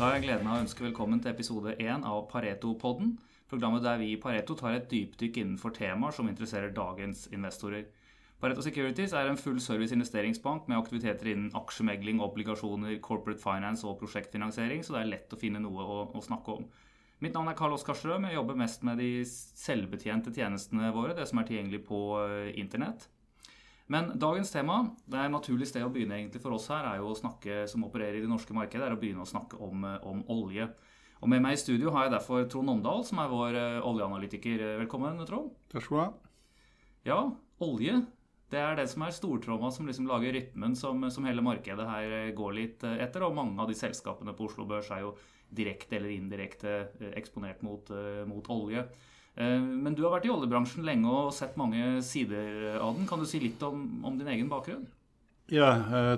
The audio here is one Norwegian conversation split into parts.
Da har jeg gleden av å ønske velkommen til episode 1 av Pareto-podden. Programmet der vi i Pareto tar et dypdykk innenfor temaer som interesserer dagens investorer. Pareto Securities er en full service investeringsbank med aktiviteter innen aksjemegling, obligasjoner, corporate finance og prosjektfinansiering, så det er lett å finne noe å, å snakke om. Mitt navn er Karl Oskar Strøm. Jeg jobber mest med de selvbetjente tjenestene våre, det som er tilgjengelig på eh, internett. Men dagens tema, det er naturlig sted å begynne egentlig for oss her, er jo å snakke som opererer i det norske markedet, er å begynne å snakke om, eh, om olje. Og med meg i studio har jeg derfor Trond Omdal, som er vår uh, oljeanalytiker. Velkommen, Trond. Takk skal du ha. Ja, olje. Det er det som er stortromma som liksom lager rytmen som, som, hele markedet her eh, går litt eh, etter. Og mange av de selskapene på Oslo Børs er jo direkte eller indirekte eksponert mot, mot olje. Men du har vært i oljebransjen lenge og sett mange sider av den. Kan du si litt om, om din egen bakgrunn? Ja,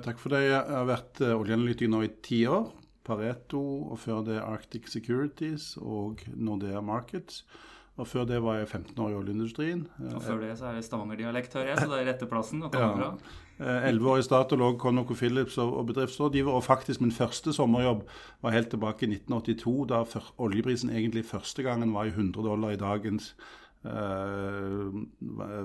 takk for det. Jeg har vært oljeanalytiker nå i ti år. Pareto, og før det Arctic Securities og Nordea Markets. Og før det var jeg 15 år i oljeindustrien. Og før det så er det Stavanger-dialekt, hører jeg, så det er rette plassen. Og ja. Eh, elleve år i Statoil ConocoPhillips og, og bedriftsrådgiver. Og faktisk min første sommerjobb var helt tilbake i 1982, da oljeprisen egentlig første gangen var i 100 dollar i dagens eh,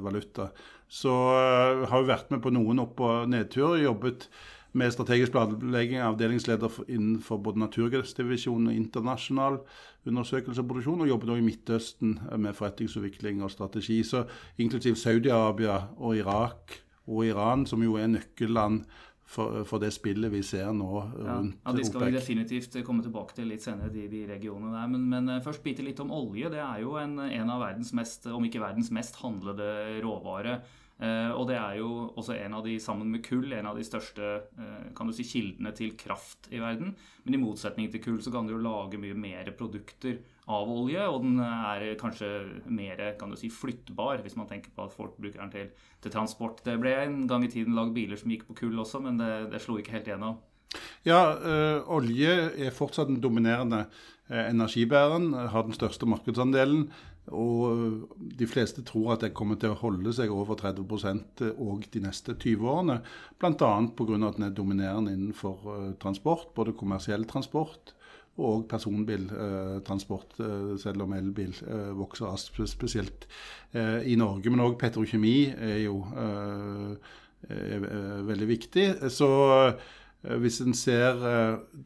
valuta. Så eh, har jo vært med på noen opp- og nedturer. Jobbet med strategisk planlegging, avdelingsleder innenfor både naturgassdivisjon og internasjonal undersøkelse og produksjon, og jobbet også i Midtøsten med forretningsutvikling og strategi. Så inklusiv Saudi-Arabia og Irak og Iran, som jo er nøkkelland for, for, det spillet vi ser nå rundt ja, De skal vi definitivt komme tilbake til litt senere, de, de regionene der. Men, men, eh, først bitte litt om olje. Det er jo en, en av verdens mest, om ikke verdens mest handlede råvare. Uh, og det er jo også en av de, sammen med kull, en av de største uh, kan du si, kildene til kraft i verden. Men i motsetning til kull så kan du jo lage mye mer produkter av olje, og den er kanskje mer kan du si, flyttbar, hvis man tenker på at folk bruker den til, til transport. Det ble en gang i tiden lagd biler som gikk på kull også, men det, det slo ikke helt gjennom. Ja, øh, olje er fortsatt den dominerende energibæreren, har den største markedsandelen. Og de fleste tror at det kommer til å holde seg over 30% òg de neste 20 årene. Bl.a. pga. at den er dominerende innenfor uh, transport, både kommersiell transport og personbiltransport, selv om elbil vokser raskt, spesielt i Norge. Men òg petrokjemi er jo er, veldig viktig. Så hvis en ser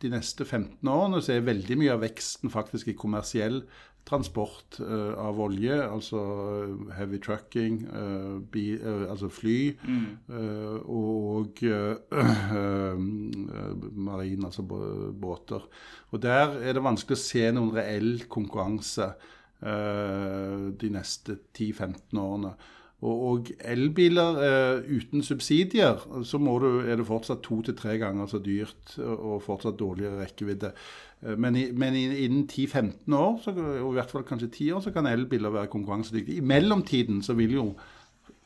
de neste 15 årene, så er veldig mye av veksten faktisk i kommersiell transport uh, av olje, altså eh, heavy trucking, bi, altså fly, mm. og marin, altså båter. Og Der er det vanskelig å se noen reell konkurranse de neste 10-15 årene. Og, elbiler eh, uten subsidier, så du, er det fortsatt to til tre ganger så dyrt og fortsatt dårligere rekkevidde. Eh, men, i, men innen 10-15 år, så, og i hvert fall kanskje 10 år, så kan elbiler være konkurransedyktige. I mellomtiden så vil jo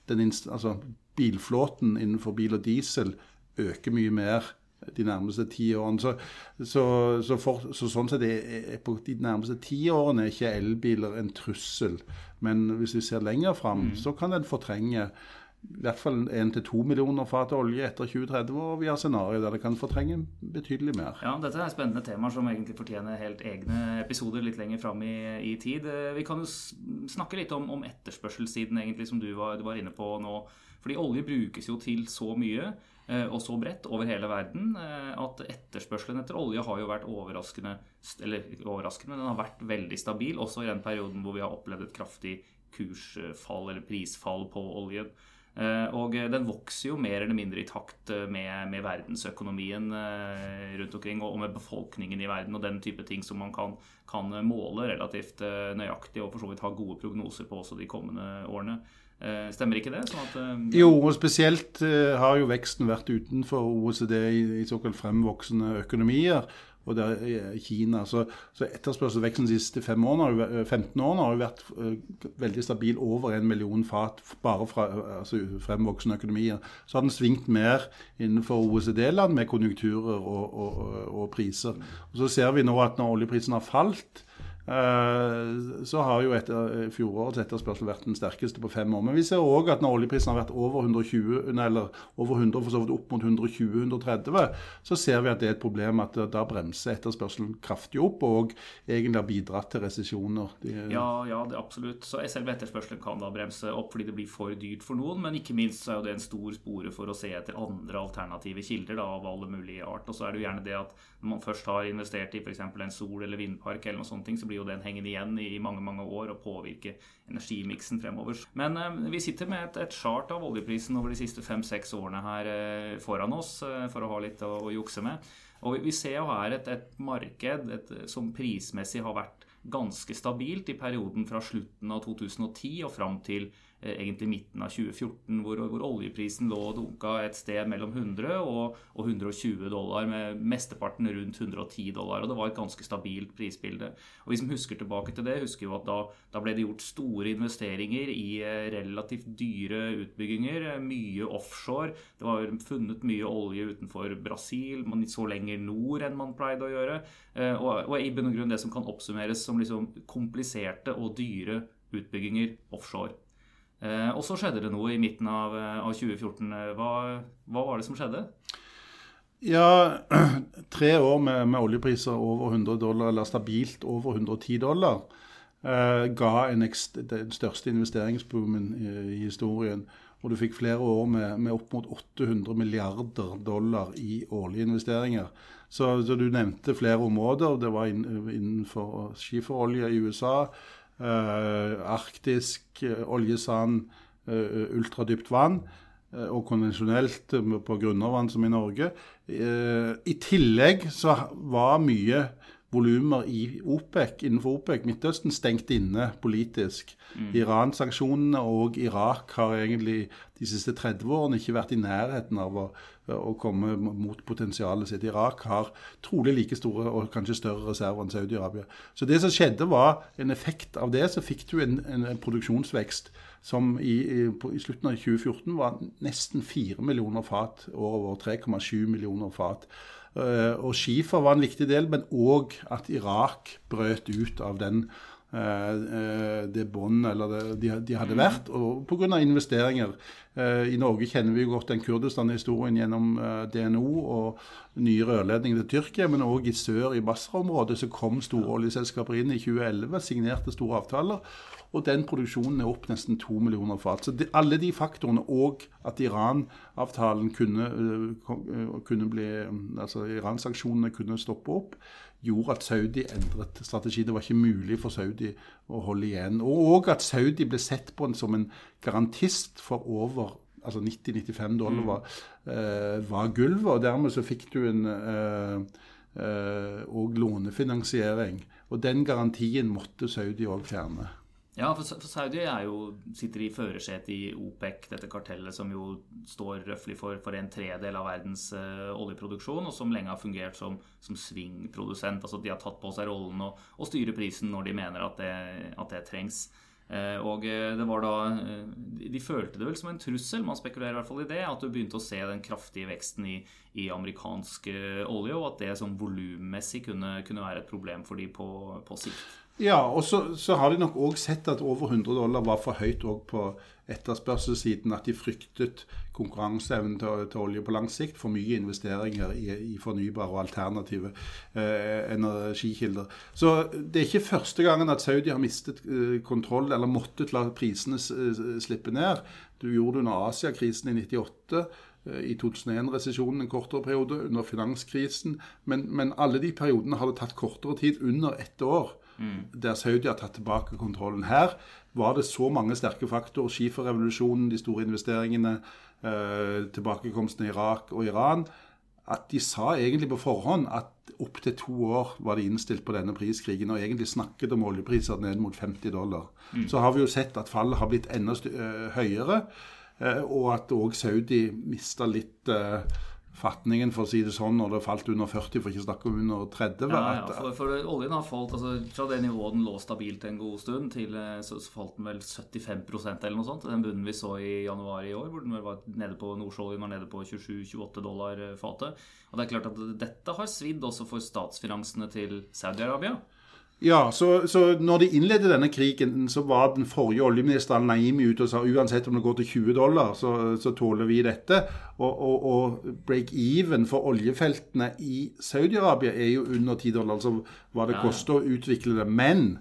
den, altså, bilflåten innenfor bil og diesel øke mye mer de nærmeste ti årene. Så, så, så, for, så sånn sett er, er på de nærmeste ti årene er ikke elbiler en trussel. Men hvis vi ser lenger fram, mm. så kan den fortrenge i hvert fall 1-2 millioner fat olje etter 2030, og vi har scenarioer der det kan fortrenge betydelig mer. Ja, Dette er spennende temaer som egentlig fortjener helt egne episoder litt lenger fram i, i, tid. Vi kan jo snakke litt om, om etterspørselssiden, egentlig, som du var, du var inne på nå. Fordi olje brukes jo til så mye. Eh, og så bredt over hele verden eh, at etterspørselen etter olje har jo vært overraskende Eller overraskende, men den har vært veldig stabil, også i den perioden hvor vi har opplevd et kraftig kursfall eller prisfall på oljen. Eh, og den vokser jo mer eller mindre i takt med, med verdensøkonomien rundt omkring og med befolkningen i verden og den type ting som man kan, kan måle relativt nøyaktig og for så vidt ha gode prognoser på også de kommende årene. Eh, stemmer ikke det? Sånn at, ja. Eh, jo, og spesielt uh, har jo veksten vært utenfor OECD i, i såkalt fremvoksende økonomier. Og det er Kina. Så, så etterspørselsveksten de siste årene, 15 årene har jo vært veldig stabil, over en million fat bare fra altså, fremvoksende økonomier. Så har den svingt mer innenfor OECD-land med konjunkturer og, og, og, priser. Og Så ser vi nå at når oljeprisen har falt, Eh, så har jo etter, eh, fjorårets etterspørsel vært den sterkeste på fem år. Men vi ser òg at når oljeprisen har vært over 120, eller over 100, for så vidt opp mot 120-130, så ser vi at det er et problem at da bremser etterspørselen kraftig opp, og egentlig har bidratt til resesjoner. Ja, ja, det absolutt. Så selve etterspørselen kan da bremse opp fordi det blir for dyrt for noen, men ikke minst så er jo det en stor spore for å se etter andre alternative kilder da, av alle mulige art. Og så er det jo gjerne det at når man først har investert i f.eks. en sol- eller vindpark, eller noe sånt, så blir blir jo den hengende igjen i mange mange år og påvirke energimiksen fremover. Men eh, vi sitter med et, et chart av oljeprisen over de siste fem-seks årene her eh, foran oss eh, for å ha litt å, å jukse med. Og vi, ser jo her et, et marked et, som prismessig har vært ganske stabilt i perioden fra slutten av 2010 og fram til Eh, egentlig midten av 2014, hvor, hvor, oljeprisen lå og dunka et sted mellom 100 og, og, 120 dollar, med mesteparten rundt 110 dollar. og Det var et ganske stabilt prisbilde. Og Vi som husker tilbake til det, husker jo at da, da ble det gjort store investeringer i eh, relativt dyre utbygginger. Eh, mye offshore. Det var funnet mye olje utenfor Brasil. Man så lenger nord enn man pleide å gjøre. Og, og i bunn og grunn det som kan oppsummeres som liksom kompliserte og dyre utbygginger offshore. Eh, og så skjedde det noe i midten av, eh, 2014. Eh, hva, hva, var det som skjedde? Ja, tre år med, med, oljepriser over 100 dollar, eller stabilt over 110 dollar, eh, ga en den største investeringsboomen i, i, historien. Og du fikk flere år med, med, opp mot 800 milliarder dollar i årlige investeringer. Så, så du nevnte flere områder. Det var innenfor skiferolje i USA. Eh, arktisk eh, oljesand, eh, ultradypt vann og konvensjonelt på grunnervann som i Norge. I tillegg så var mye volumer i OPEC, innenfor OPEC, Midtøsten, stengt inne politisk. Mm. Iran-sanksjonene og Irak har egentlig de siste 30 årene ikke vært i nærheten av å å komme mot potensialet sitt. Irak har trolig like store og kanskje større reserver enn Saudi-Arabia. Så det som skjedde, var en effekt av det. Så fikk du en, en, en produksjonsvekst som i, i, i, slutten av 2014 var nesten 4 millioner fat over 3,7 millioner fat. Uh, og skifer var en viktig del, men òg at Irak brøt ut av den Eh, eh, det båndet eller det, de, de, hadde vært, og pga. investeringer. Eh, I Norge kjenner vi jo godt den Kurdistan-historien gjennom DNO og nye rørledninger til Tyrkia, men òg i sør, i Basra-området, så kom store oljeselskaper inn i 2011, signerte store avtaler. Og den produksjonen er opp nesten to millioner fat. Så de, alle de faktorene, og at Iran-avtalen kunne, kunne bli Altså Iran-sanksjonene kunne stoppe opp, gjorde at Saudi endret strategi. Det var ikke mulig for Saudi å holde igjen. Og at Saudi ble sett på som en garantist for over altså 90-95 dollar var, uh, var gulvet. Og dermed så fikk du en uh, uh, lånefinansiering. Og den garantien måtte Saudi òg fjerne. Ja, for Saudi jo, sitter i førersetet i OPEC, dette kartellet som jo står røftlig for, for, en tredel av verdens uh, oljeproduksjon, og som lenge har fungert som, som svingprodusent. Altså de har tatt på seg rollen å, styre prisen når de mener at det, at det trengs. Uh, og eh, det var da De følte det vel som en trussel, man spekulerer i hvert fall i det, at du begynte å se den kraftige veksten i, i amerikansk olje, og at det som volummessig kunne, kunne være et problem for de på, på sikt. Ja, og så, så har de nok òg sett at over 100 dollar var for høyt på etterspørselssiden. At de fryktet konkurranseevnen til, til, olje på lang sikt. For mye investeringer i, i fornybare og alternative eh, energikilder. Så det er ikke første gangen at Saudi har mistet eh, kontroll eller måttet la prisene slippe ned. Du gjorde det under Asiakrisen i 98 eh, i 2001-resesjonen en kortere periode, under finanskrisen. Men, men, alle de periodene har det tatt kortere tid, under ett år mm. der Saudi har tatt tilbake kontrollen. Her var det så mange sterke faktorer. Skiferrevolusjonen, de store investeringene, eh, tilbakekomsten i Irak og Iran. At de sa egentlig på forhånd at opptil to år var de innstilt på denne priskrigen, og egentlig snakket om oljepriser ned mot 50 dollar. Mm. Så har vi jo sett at fallet har blitt enda uh, høyere, uh, og at òg Saudi mista litt uh, fatningen, for å si det sånn, når det falt under 40, for ikke å snakke om under 30. Ja, ja, for, for, oljen har falt altså, Fra det nivået den lå stabilt en god stund, til eh, så, så falt den vel 75% eller noe sånt. Den bunnen vi så i januar i år, hvor den var nede på Nordsjøoljen var nede på 27-28 dollar fatet. Og det er klart at dette har svidd også for statsfinansene til Saudi-Arabia. Ja, så, så når de innledet denne krigen, så var den forrige oljeministeren Naimi ute og sa uansett om det går til 20 dollar, så, så tåler vi dette. Og, og, og break-even for oljefeltene i Saudi-Arabia er jo under 10 dollar, altså hva det Ja, koster å utvikle det. Men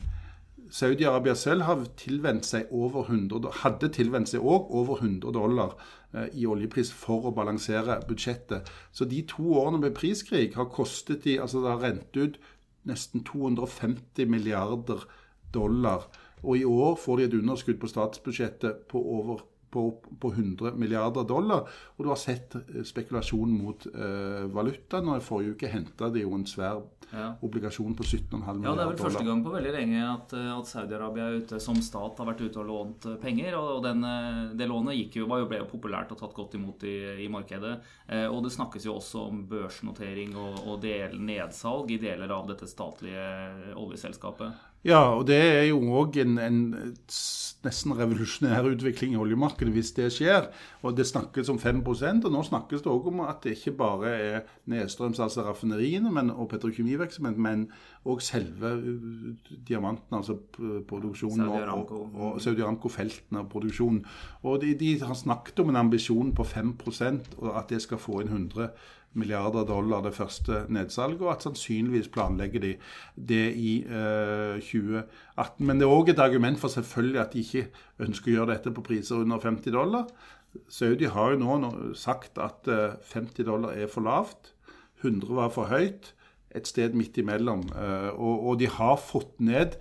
Saudi-Arabia selv har tilvendt seg over 100, hadde tilvendt seg òg over 100 dollar eh, i oljepris for å balansere budsjettet. Så de to årene med priskrig har kostet de, altså det har rent ut nesten 250 milliarder dollar. Og i år får de et underskudd på statsbudsjettet på over på, på 100 milliarder dollar. Og du har sett eh, spekulasjon mot eh, valuta. Når I forrige uke henta de jo en svær Ja. obligasjon på 17,5 milliarder dollar. Ja, Det er vel første gang på veldig lenge at, eh, at Saudi-Arabia er ute som stat har vært ute og lånt eh, penger. Og, og den, det lånet gikk jo, ble jo populært og tatt godt imot i, i markedet. Eh, og det snakkes jo også om børsnotering og, og del, nedsalg i deler av dette statlige oljeselskapet. Ja, og det er jo òg en, en nesten revolusjonær utvikling i oljemarkedet hvis det skjer. Og det snakkes om 5% og nå snakkes det òg om at det ikke bare er nedstrøms, altså raffineriene men, og petrokjemivirksomhet, men òg selve uh, diamanten, altså produksjonen og, og Saudi Aramco-feltene og produksjonen. Og de, de har snakket om en ambisjon på 5% og at det skal få inn 100 milliarder dollar det første nedsalget, og at sannsynligvis planlegger de det i eh, 2018. Men det er òg et argument for selvfølgelig at de ikke ønsker å gjøre dette på priser under 50 dollar. Saudi har jo nå sagt at eh, 50 dollar er for lavt, 100 var for høyt, et sted midt imellom. Eh, og, og de har fått ned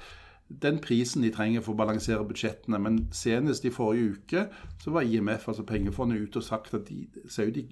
den prisen de trenger for å balansere budsjettene. Men senest i forrige uke så var IMF, altså pengefondet, ute og sagt at de, Saudi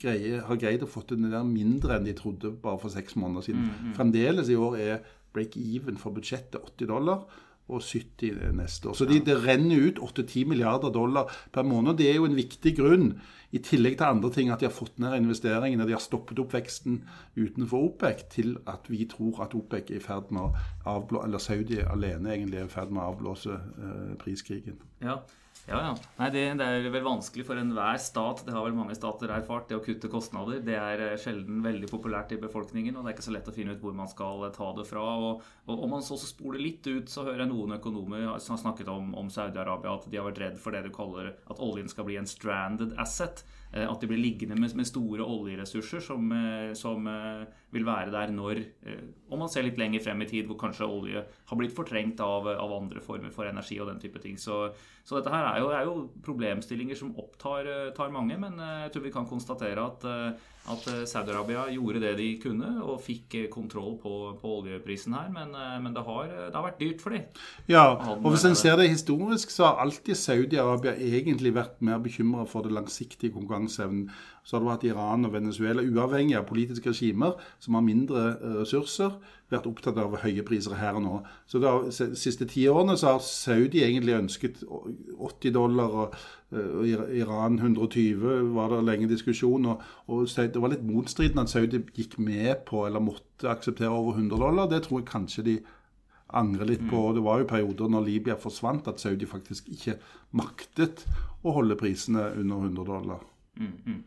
greier, har greid å få det der mindre enn de trodde bare for seks måneder siden. Fremdeles i år er break-even for budsjettet 80 dollar. Og 70 neste år. Så de, det renner ut 8-10 milliarder dollar per måned. Det er jo en viktig grunn, i tillegg til andre ting, at de har fått ned investeringene, de har stoppet opp veksten utenfor OPEC, til at vi tror at OPEC er i ferd med å avblå, eller Saudi alene egentlig er i ferd med å avblåse eh, priskrigen. Ja, ja. ja. Nei, det, det er vel vanskelig for enhver stat, det har vel mange stater erfart, det å kutte kostnader. Det er eh, sjelden veldig populært i befolkningen, og det er ikke så lett å finne ut hvor man skal eh, ta det fra. Og, og om man så spoler litt ut, så hører jeg noen økonomer som har snakket om, om Saudi-Arabia, at de har vært redd for det du kaller at oljen skal bli en stranded asset. Eh, At de blir liggende med, med store oljeressurser som, som vil være der når Om man ser litt lenger frem i tid, hvor kanskje olje har blitt fortrengt av, av andre former for energi og den type ting. Så, så dette her er jo, er jo problemstillinger som opptar eh, mange, men eh, jeg tror vi kan konstatere at, eh, at eh, Saudi-Arabia gjorde det de kunne og fikk eh, kontroll på, på oljeprisen her. Men, eh, men det, har, det har vært dyrt for dem. Ja, og hvis en ser det historisk, så har alltid Saudi-Arabia egentlig vært mer bekymra for det langsiktige konkurranseevnen. Så har det vært Iran og Venezuela, uavhengig av politiske regimer som har mindre ressurser, vært opptatt av høye priser her og nå. Så de siste ti årene så har Saudi egentlig ønsket 80 dollar, og, Iran 120 var det lenge diskusjon. Og, og det var litt motstridende at Saudi gikk med på eller måtte akseptere over 100 dollar. Det tror jeg kanskje de angrer litt på. Det var jo perioder når Libya forsvant at Saudi faktisk ikke maktet å holde prisene under 100 dollar. Mm, mm.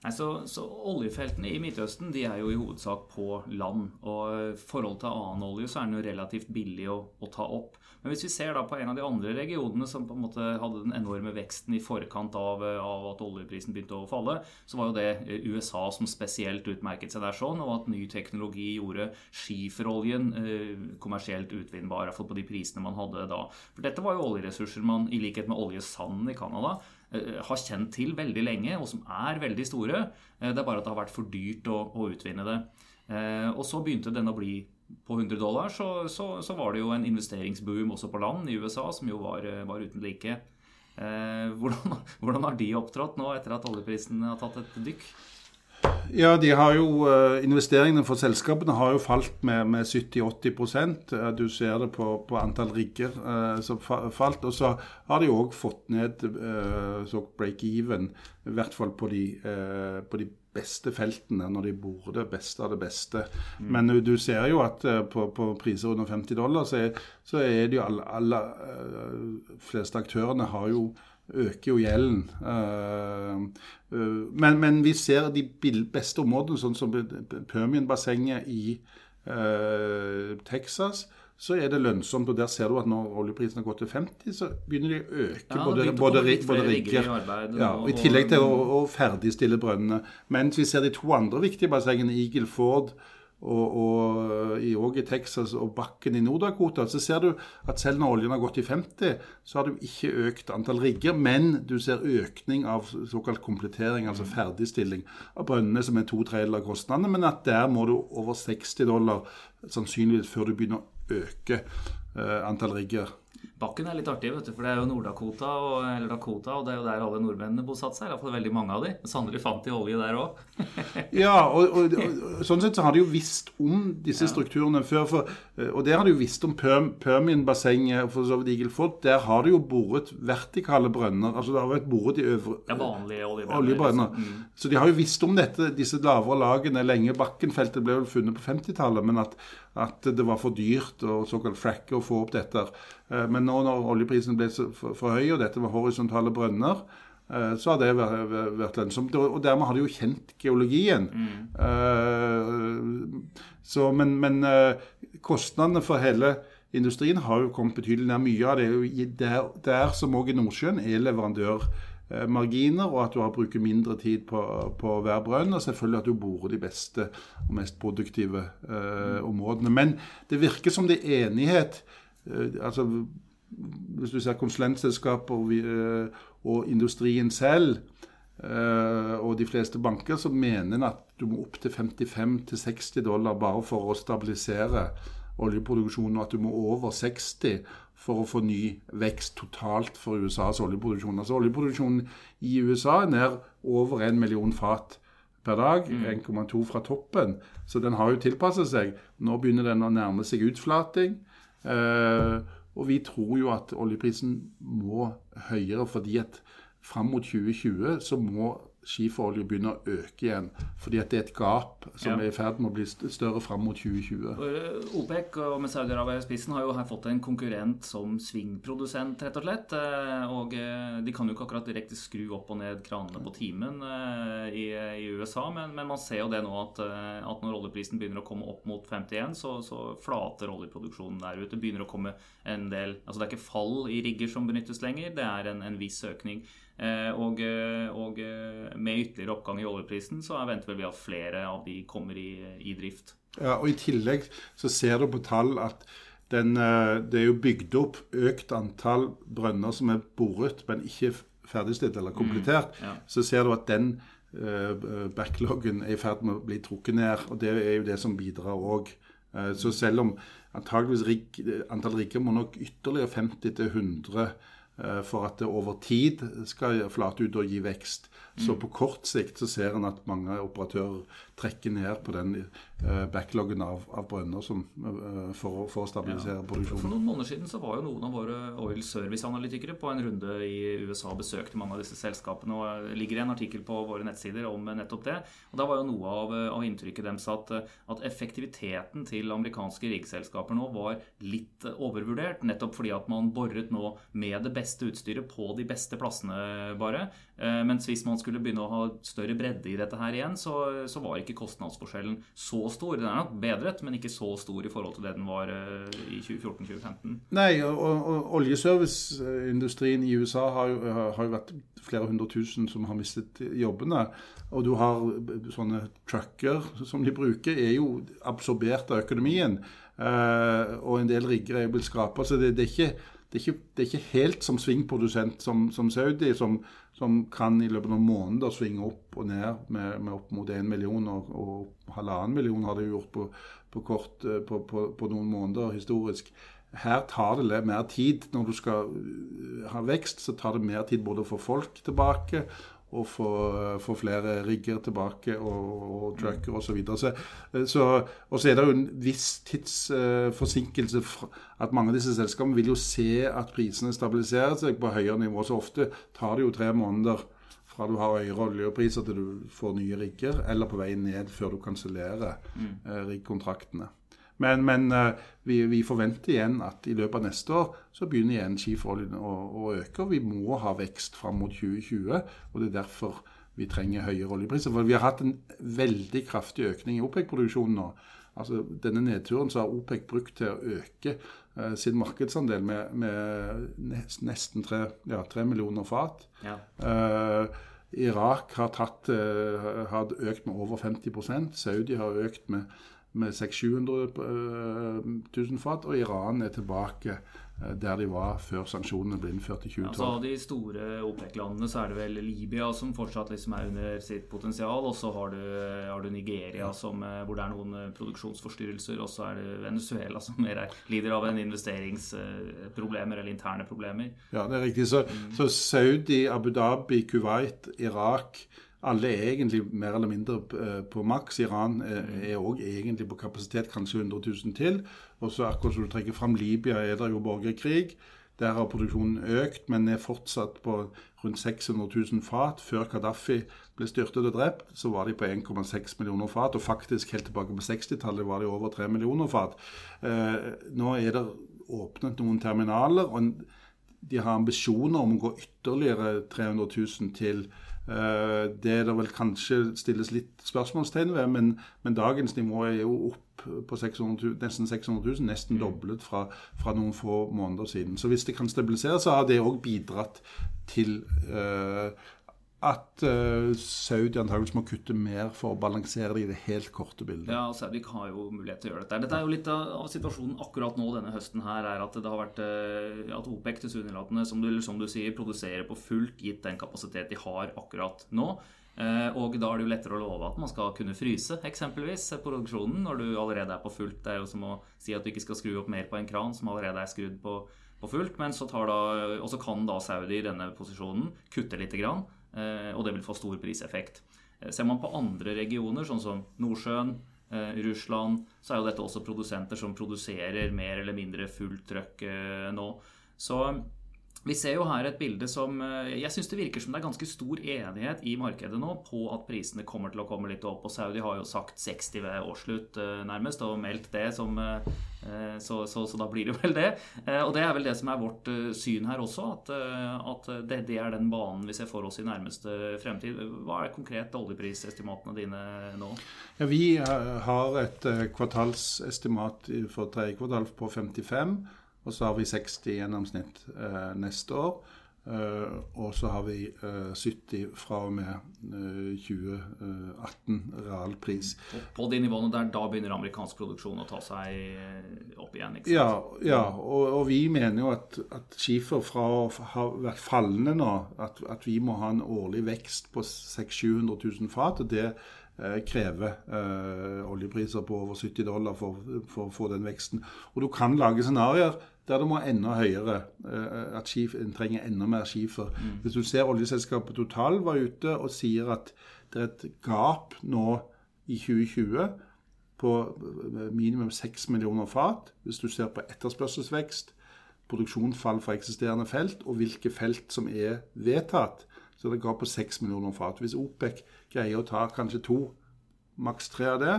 Nei, så, så Oljefeltene i Midtøsten de er jo i hovedsak på land. og I forhold til annen olje så er den jo relativt billig å, å ta opp. Men hvis vi ser da på en av de andre regionene som på en måte hadde den enorme veksten i forkant av, av at oljeprisen begynte å falle, så var jo det eh, USA som spesielt utmerket seg der sånn, og at ny teknologi gjorde skiferoljen eh, kommersielt utvinnbar, i hvert fall på de prisene man hadde da. For dette var jo oljeressurser man, i likhet med oljesanden i Canada, eh, har kjent til veldig lenge, og som er veldig store. Eh, Det er bare at det har vært for dyrt å, å utvinne det. Eh, Og så begynte den å bli på 100 dollar, så, så, så var det jo en investeringsboom også på land i USA, som jo var, eh, var uten like. Eh, hvordan, hvordan har de opptrådt nå etter at oljeprisen har tatt et dykk? Ja, de har jo, eh, Investeringene for selskapene har jo falt med, med 70-80 Eh, Du ser det på, på antall rigger eh, som falt. Og så har de òg fått ned eh, break-even, i hvert fall på de, på de beste feltene, når de bor det beste av det beste. Men du, ser jo at eh, på, på priser under 50 dollar, så er, så er det jo alle, alle eh, fleste aktørene har jo øker jo gjelden. Eh, men, men vi ser de beste områdene, sånn som Permian-bassenget i Texas, så er det lønnsomt. Og der ser du at når oljeprisen har gått til 50, så begynner de å øke Ja, både, både, både rigger ja, og- og I tillegg til å, å ferdigstille brønnene. Mens vi ser de to andre viktige bassengene, Eagle Ford og, og i, også i Texas og bakken i Nord-Dakota, så ser du at selv når oljen har gått til 50, så har du ikke økt antall rigger, men du ser økning av såkalt komplettering, altså ferdigstilling av brønnene, som er to tredjedeler av kostnadene, men at der må du over 60 dollar sannsynligvis før du begynner å øke eh, antall rigger. Bakken er litt artig, vet du, for det er jo Nord-Dakota og, eller Dakota, og det er jo der alle nordmennene bosatte seg. Iallfall veldig mange av de. Sannelig fant de olje der òg. Ja, og, og, og sånn sett så har de jo visst om disse strukturene før. For, og der har de jo visst om Perm, Permian-bassenget og for så vidt Igelfot. Der har de jo boret vertikale brønner. altså Det har vært boret i øvre er vanlige oljebrønner. oljebrønner. liksom. Så de har jo visst om dette, disse lavere lagene lenge. Bakkenfeltet ble vel funnet på 50-tallet, men at, at det var for dyrt og såkalt fracke å få opp dette. Eh, Men nå når oljeprisen ble så for, for høy, og dette var horisontale brønner, eh, så har det vært, lønnsomt. Og dermed har de jo kjent geologien. Mm. Så, men men eh, kostnadene for hele industrien har jo kommet betydelig ned. Mye av det er der, der som òg i Nordsjøen er leverandørmarginer, og at du har bruker mindre tid på, på hver brønn, og selvfølgelig at du borer de beste og mest produktive eh, områdene. Men det virker som det er enighet. Eh, altså Hvis du ser konsulentselskaper og, eh, og industrien selv, eh, og de fleste banker, så mener en at du må opp til 55-60 dollar bare for å stabilisere oljeproduksjonen, og at du må over 60 for å få ny vekst totalt for USAs oljeproduksjon. Altså Oljeproduksjonen i USA er ned over 1 million fat per dag, 1,2 fra toppen. Så den har jo tilpasset seg. Nå begynner den å nærme seg utflating. Eh, og vi tror jo at oljeprisen må høyere fordi at fram mot 2020 så må skiferolje begynner å øke igjen. Fordi at det er et gap som Ja. er i ferd med å bli større fram mot 2020. Eh, OPEC og med Saudi-Arabia i spissen har jo her fått en konkurrent som svingprodusent, rett og slett. Eh, Og eh, de kan jo ikke akkurat direkte skru opp og ned kranene på timen i, i USA, men, men man ser jo det nå at, at når oljeprisen begynner å komme opp mot 51, så, så flater oljeproduksjonen der ute. Begynner å komme en del Altså det er ikke fall i rigger som benyttes lenger, det er en, en viss økning. Og, og med ytterligere oppgang i oljeprisen så venter vel vi at flere av de kommer i, i drift. Ja, og I tillegg så ser du på tall at den, eh, det er jo bygd opp økt antall brønner som er boret, men ikke ferdigstilt eller komplettert. ja. Så ser du at den uh, backloggen er i ferd med å bli trukket ned. og Det er jo det som bidrar òg. Så selv om antageligvis rig, antall rigger må nok ytterligere 50-100 eh, for at det over tid skal flate ut og gi vekst. Så på kort sikt så ser en at mange operatører trekker ned på den eh, backloggen av, av brønner som, eh, for, for å stabilisere For produksjonen. noen måneder siden så var jo noen av våre oil service-analytikere på en runde i USA og besøkte mange av disse selskapene. og Det ligger en artikkel på våre nettsider om nettopp det. og Da var jo noe av, av inntrykket deres at, at effektiviteten til amerikanske riggselskaper nå var litt overvurdert. Nettopp fordi at man boret nå med det beste utstyret på de beste plassene bare. Eh, Mens hvis man skulle begynne å ha større bredde i dette her igjen, så, så var ikke kostnadsforskjellen så stor. Den er nok bedret, men ikke så stor i forhold til det den var eh, i 2014-2015. Nei, og, og, oljeserviceindustrien i USA har jo, har vært flere hundre tusen som har mistet jobbene. Og du har sånne trucker som de bruker, er jo absorbert av økonomien. Eh, og en del rigger er jo blitt skrapa. Så det, det, er ikke, det, er ikke, det er ikke helt som svingprodusent som, som Saudi, som, som kan i løpet av noen måneder svinge opp og ned med, med opp mot én million, og, og halvannen million har det gjort på, på, kort, eh, på, på, noen måneder historisk. Her tar det mer tid. Når du skal øh, ha vekst, så tar det mer tid både å få folk tilbake og få, få flere rigger tilbake og, og trucker osv. Så, videre. så, så, og så er det jo en viss tidsforsinkelse. at mange av disse selskapene vil jo se at prisene stabiliserer seg på høyere nivå. Så ofte tar det jo tre måneder fra du har høyere oljepriser til du får nye rigger, eller på vei ned før du kansellerer eh, riggkontraktene. Men, men eh, vi, vi forventer igjen at i løpet av neste år så begynner igjen skiferoljen å, å øke. og Vi må ha vekst fram mot 2020. og Det er derfor vi trenger høyere oljepriser. For vi har hatt en veldig kraftig økning i OPEC-produksjonen nå. Altså Denne nedturen så har OPEC brukt til å øke uh, sin markedsandel med, med nesten tre, ja, 3 millioner fat. Ja. Uh, Irak har, tatt, uh, har økt med over 50% Saudi har økt med, med 600 000 fat. Og Iran er tilbake Eh, der de var før sanksjonene ble innført i 2012. Altså, av de store OPEC-landene så er det vel Libya som fortsatt liksom er under sitt potensial. Og så har, har, du Nigeria som, eh, hvor det er noen eh, produksjonsforstyrrelser. Og så er det Venezuela som mer er, lider av en investeringsproblemer eller interne problemer. Ja, det er riktig. Så, mm. så Saudi, Abu Dhabi, Kuwait, Irak alle er egentlig mer eller mindre eh, på maks. Iran er òg egentlig på kapasitet kanskje 100 000 til. Og så akkurat som du trekker fram Libya, er det jo borgerkrig. Der har produksjonen økt, men er fortsatt på rundt 600 000 fat. Før Gaddafi ble styrtet og drept, så var de på 1,6 millioner fat. Og faktisk helt tilbake på 60-tallet var de over 3 millioner fat. Eh, nå er det åpnet noen terminaler, og de har ambisjoner om å gå ytterligere 300 000 til. Eh, det er det vel kanskje stilles litt spørsmålstegn ved, men, men dagens nivå er jo opp på 600 nesten 600 000, nesten mm. doblet fra, fra, noen få måneder siden. Så hvis det kan stabilisere, så har det òg bidratt til uh, at uh, Saudi antakeligvis må kutte mer for å balansere det i det helt korte bildet. Ja, Saudi har jo mulighet til å gjøre dette. Dette er jo litt av, situasjonen akkurat nå denne høsten her, er at det har vært uh, at OPEC tilsynelatende, som, som du sier, produserer på fullt gitt den kapasitet de har akkurat nå. Uh, og da er det jo lettere å love at man skal kunne fryse eksempelvis produksjonen når du allerede er på fullt. Det er jo som å si at du ikke skal skru opp mer på en kran som allerede er skrudd på, på fullt. Men så da, kan da Saudi i denne posisjonen kutte lite grann. Eh, og det vil få stor priseffekt. Eh, ser man på andre regioner, sånn som Nordsjøen, eh, Russland, så er jo dette også produsenter som produserer mer eller mindre fullt trøkk nå. Så vi ser jo her et bilde som Jeg syns det virker som det er ganske stor enighet i markedet nå på at prisene kommer til å komme litt opp. Og Saudi har jo sagt 60 ved årsslutt nærmest, og meldt det som Eh, så, så, så, da blir det vel det. Eh, og det er vel det som er vårt eh, syn her også, at, at det, det, er den banen vi ser for oss i nærmeste fremtid. Hva er konkret oljeprisestimatene dine nå? Ja, vi har et kvartalsestimat for tredje kvartal på 55, og så har vi 60 i gjennomsnitt neste år. Eh, og så har vi eh, 70 fra og med uh, 2018 realpris. På de nivåene der da begynner amerikansk produksjon å ta seg eh, opp igjen? ikke sant? Ja, ja og, og, vi mener jo at, at skifer fra å ha vært fallende nå, at, at vi må ha en årlig vekst på 600 000-700 000 fat. og det eh, krever oljepriser på over 70 dollar for, for å få den veksten. Og du kan lage scenarioer der det må enda høyere. Eh, at en trenger enda mer skifer. Mm. Hvis du ser oljeselskapet Total var ute og sier at det er et gap nå i 2020 på eh, minimum 6 millioner fat. Hvis du ser på etterspørselsvekst, produksjonsfall fra eksisterende felt og hvilke felt som er vedtatt, så det går på 6 millioner fat. Hvis OPEC greier å ta kanskje to, maks tre av det,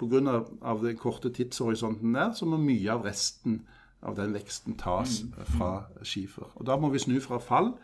pga. den korte tidshorisonten der, så må mye av resten av den veksten tas mm. fra skifer. Og Da må vi snu fra fall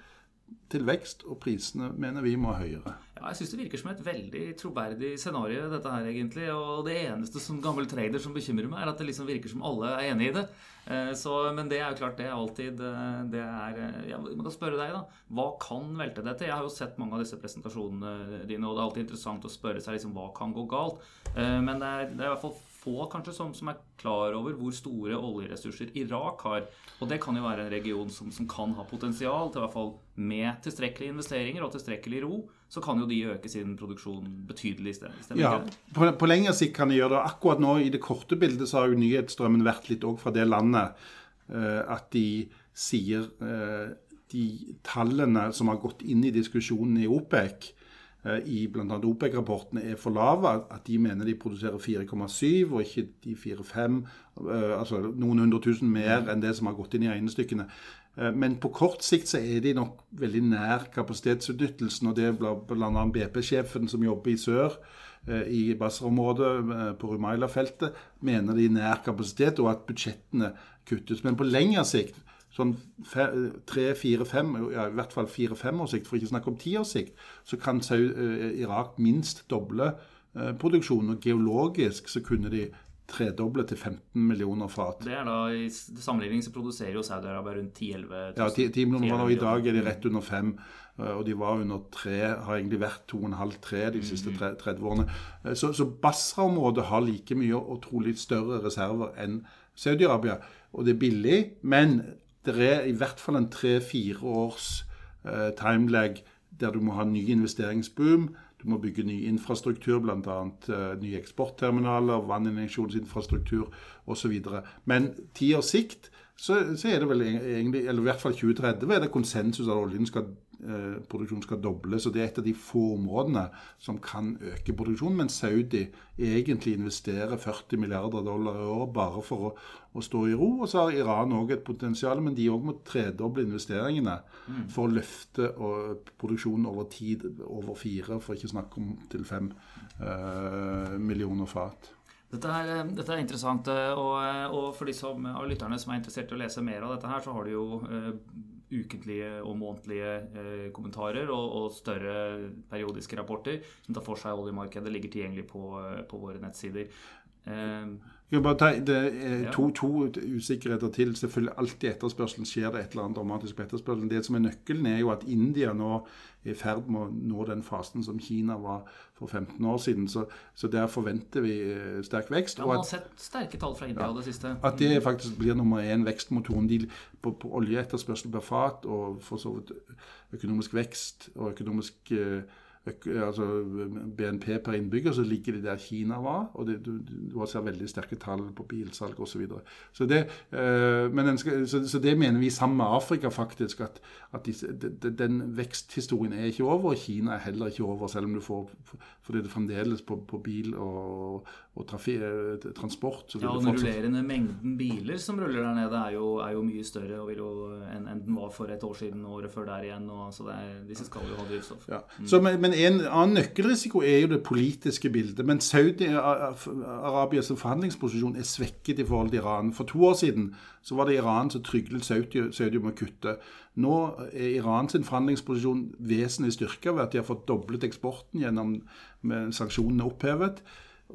til vekst, og prisene mener vi må høyere. Ja, jeg syns det virker som et veldig troverdig scenario, dette her egentlig. Og det eneste som gammel trader som bekymrer meg, er at det liksom virker som alle er enig i det. Eh, så, men det er jo klart, det er alltid eh, det er, ja, Jeg må da spørre deg, da. Hva kan velte dette? Jeg har jo sett mange av disse presentasjonene dine, og det er alltid interessant å spørre seg liksom, hva kan gå galt. Men det er, det er i hvert fall få kanskje som, som, er klar over hvor store oljeressurser Irak har. Og det kan jo være en region som, som kan ha potensial til i hvert fall med tilstrekkelige investeringer og tilstrekkelig ro, så kan jo de øke sin produksjon betydelig. Stemmer ja, på, på, lengre sikt kan de gjøre det. Akkurat nå i det korte bildet så har jo nyhetsstrømmen vært litt òg fra det landet uh, at de sier uh, de tallene som har gått inn i diskusjonen i OPEC, i bl.a. OPEC-rapportene er for lave. At de mener de produserer 4,7 og ikke de 4,5. Eh, altså noen hundre tusen mer enn det som har gått inn i regnestykkene. Eh, men på kort sikt så er de nok veldig nær kapasitetsutnyttelsen. Og det er bl.a. BP-sjefen som jobber i sør, i Basra-området på Rumaila-feltet, mener de nær kapasitet, og at budsjettene kuttes. Men på lengre sikt sånn tre, fire, fem, ja, i hvert fall fire-fem års sikt, for ikke å snakke om ti års sikt, så kan Irak minst doble produksjonen. Og geologisk så kunne de tredoble til 15 millioner fat. Det er da, I sammenligning så produserer jo Saudi-Arabia rundt 10-11 000. Ja, 10, 10 millioner fat, og i dag er de rett under 5. Og de var under 3, har egentlig vært 2,5-3 de siste 30 mm. årene. Så, så Basra-området har like mye og trolig større reserver enn Saudi-Arabia. Og det er billig, men det er i hvert fall en tre-fire års uh, timelag der du må ha ny investeringsboom du må bygge ny infrastruktur, bl.a. Uh, nye eksportterminaler, vanninjeksjonsinfrastruktur osv. Men ti års sikt så, så, er det vel egentlig, eller i hvert fall 2030, er det konsensus at oljen skal Eh, produksjonen skal dobles. og Det er et av de få områdene som kan øke produksjonen. Men Saudi egentlig investerer 40 milliarder dollar i året bare for å, å, stå i ro. Og så har Iran òg et potensial, men de òg må tredoble investeringene mm. for å løfte og, produksjonen over tid, over fire, for ikke å snakke om til fem uh, millioner fat. Dette er, eh, dette er, interessant. Og, og for de som, av lytterne som er interessert i å lese mer av dette, her, så har du jo ukentlige og månedlige eh, kommentarer og, og, større periodiske rapporter som tar for seg oljemarkedet, ligger tilgjengelig på, eh, på våre nettsider. Eh, jeg bare ta, det er to, to, usikkerheter til. Selvfølgelig alltid etterspørselen skjer det et eller annet dramatisk på etterspørselen. Det som er nøkkelen, er jo at India nå er i ferd med å nå den fasen som Kina var for 15 år siden. Så, så der forventer vi eh, sterk vekst. Ja, Man har sett sterke tall fra India ja, det siste. At det faktisk blir nummer én vekstmotoren de, på, på oljeetterspørsel per fat, og for så vidt økonomisk vekst og økonomisk eh, altså BNP per innbygger, så ligger de der Kina var. og det, Du, du ser veldig sterke tall på bilsalg osv. Så, videre. så, det, øh, så, så det mener vi sammen med Afrika faktisk, at, at de, de, den veksthistorien er ikke over. Og Kina er heller ikke over, selv om du får fordi det fremdeles på, på bil og, og eh, transport Ja, og Den rullerende mengden biler som ruller der nede, er jo, er jo mye større enn, enn den var for et år siden og året før der igjen. Og, så er, disse skal jo ha drivstoff. Ja. Mm. Så, men, men en annen nøkkelrisiko er jo det politiske bildet. Men Saudi-Arabias forhandlingsposisjon er svekket i forhold til Iran. For to år siden så var det Iran som tryglet Saudi, Saudi om å kutte. Nå er Irans forhandlingsposisjon vesentlig styrka ved at de har fått doblet eksporten gjennom sanksjonene opphevet.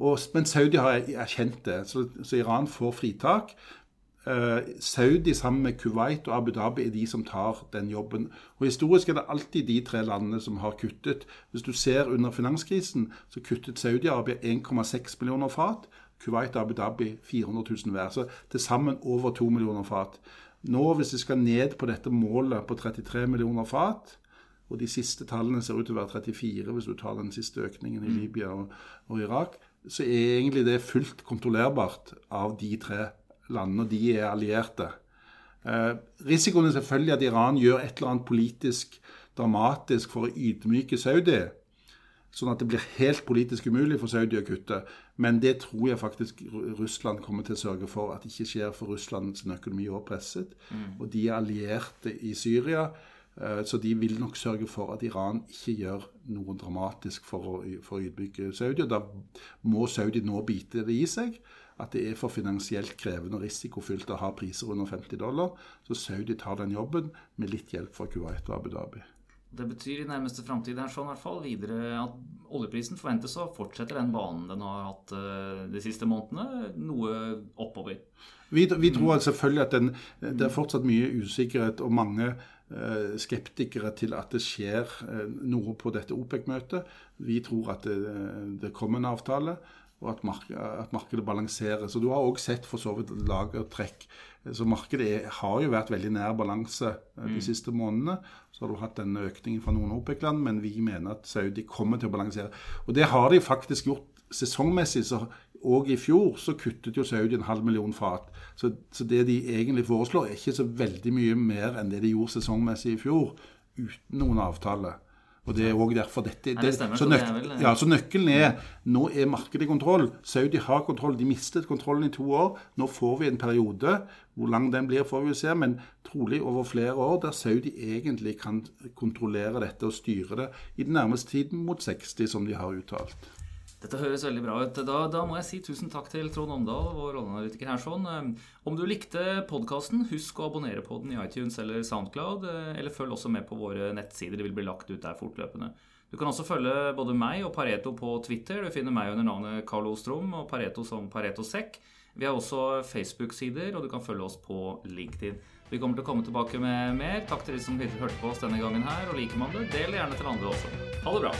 Og, men Saudi har erkjent det, så, så Iran får fritak. Eh, Saudi sammen med Kuwait og Abu Dhabi er de som tar den jobben. Og Historisk er det alltid de tre landene som har kuttet. Hvis du ser under finanskrisen, så kuttet Saudi-Arabia 1,6 millioner fat. Kuwait og Abu Dhabi 400 000 hver. Så til sammen over 2 millioner fat. Nå, hvis vi skal ned på dette målet på 33 millioner fat, og de siste tallene ser ut til å være 34 hvis du tar den siste økningen i mm. Libya og, og Irak, så er egentlig det fullt kontrollerbart av de tre landene, og de er allierte. Eh, risikoen er selvfølgelig at Iran gjør et eller annet politisk dramatisk for å ydmyke Saudi. Sånn at det blir helt politisk umulig for Saudi å kutte. Men det tror jeg faktisk Russland kommer til å sørge for at det ikke skjer, for Russlands økonomi er presset. Mm. Og de er allierte i Syria. Eh, så de vil nok sørge for at Iran ikke gjør noe dramatisk for å, for å utbygge Saudi. Og da må Saudi nå bite det i seg at det er for finansielt krevende og risikofylt å ha priser under 50 dollar. Så Saudi tar den jobben med litt hjelp fra Kuwait og Abu Dhabi. Det betyr i nærmeste framtid sånn, i hvert fall, videre at oljeprisen forventes å fortsette den banen den har hatt eh, de siste månedene, noe oppover. Vi, vi tror selvfølgelig at den, det er fortsatt mye usikkerhet og mange skeptikere til at det skjer eh, noe på dette OPEC-møtet. Vi tror at det, det kommer en avtale og at, mark at, markedet balanserer. Så du har òg sett for så vidt lagertrekk. Så markedet er, har jo vært veldig nær balanse eh, de mm. siste månedene. Så har du hatt denne økningen fra noen OPEC-land, men vi mener at Saudi kommer til å balansere. Og det har de faktisk gjort sesongmessig. så og i fjor så kuttet jo Saudi en halv million fat. Så, så, det de egentlig foreslår, er ikke så veldig mye mer enn det de gjorde sesongmessig i fjor, uten noen avtale. Og det er òg derfor dette det, stemmer, så, nøk, vel, ja, så, nøkkelen er nå er markedet i kontroll. Saudi har kontroll. De mistet kontrollen i to år. Nå får vi en periode. Hvor lang den blir, får vi se, men trolig over flere år, der Saudi egentlig kan kontrollere dette og styre det i den nærmeste tiden mot 60, som de har uttalt. Dette høres veldig bra ut. Da, da, må jeg si tusen takk til Trond Omdal, vår rolleanalytiker her. sånn. Om du likte podkasten, husk å abonnere på den i iTunes eller Soundcloud. Eller følg også med på våre nettsider. Det vil bli lagt ut der fortløpende. Du kan også følge både meg og Pareto på Twitter. Du finner meg under navnet Carl Ostrom og Pareto som Pareto Sekk. Vi har også Facebook-sider, og du kan følge oss på LinkedIn. Vi kommer til å komme tilbake med mer. Takk til de som hørte på oss denne gangen her. Og liker man det, del gjerne til andre også. Ha det bra.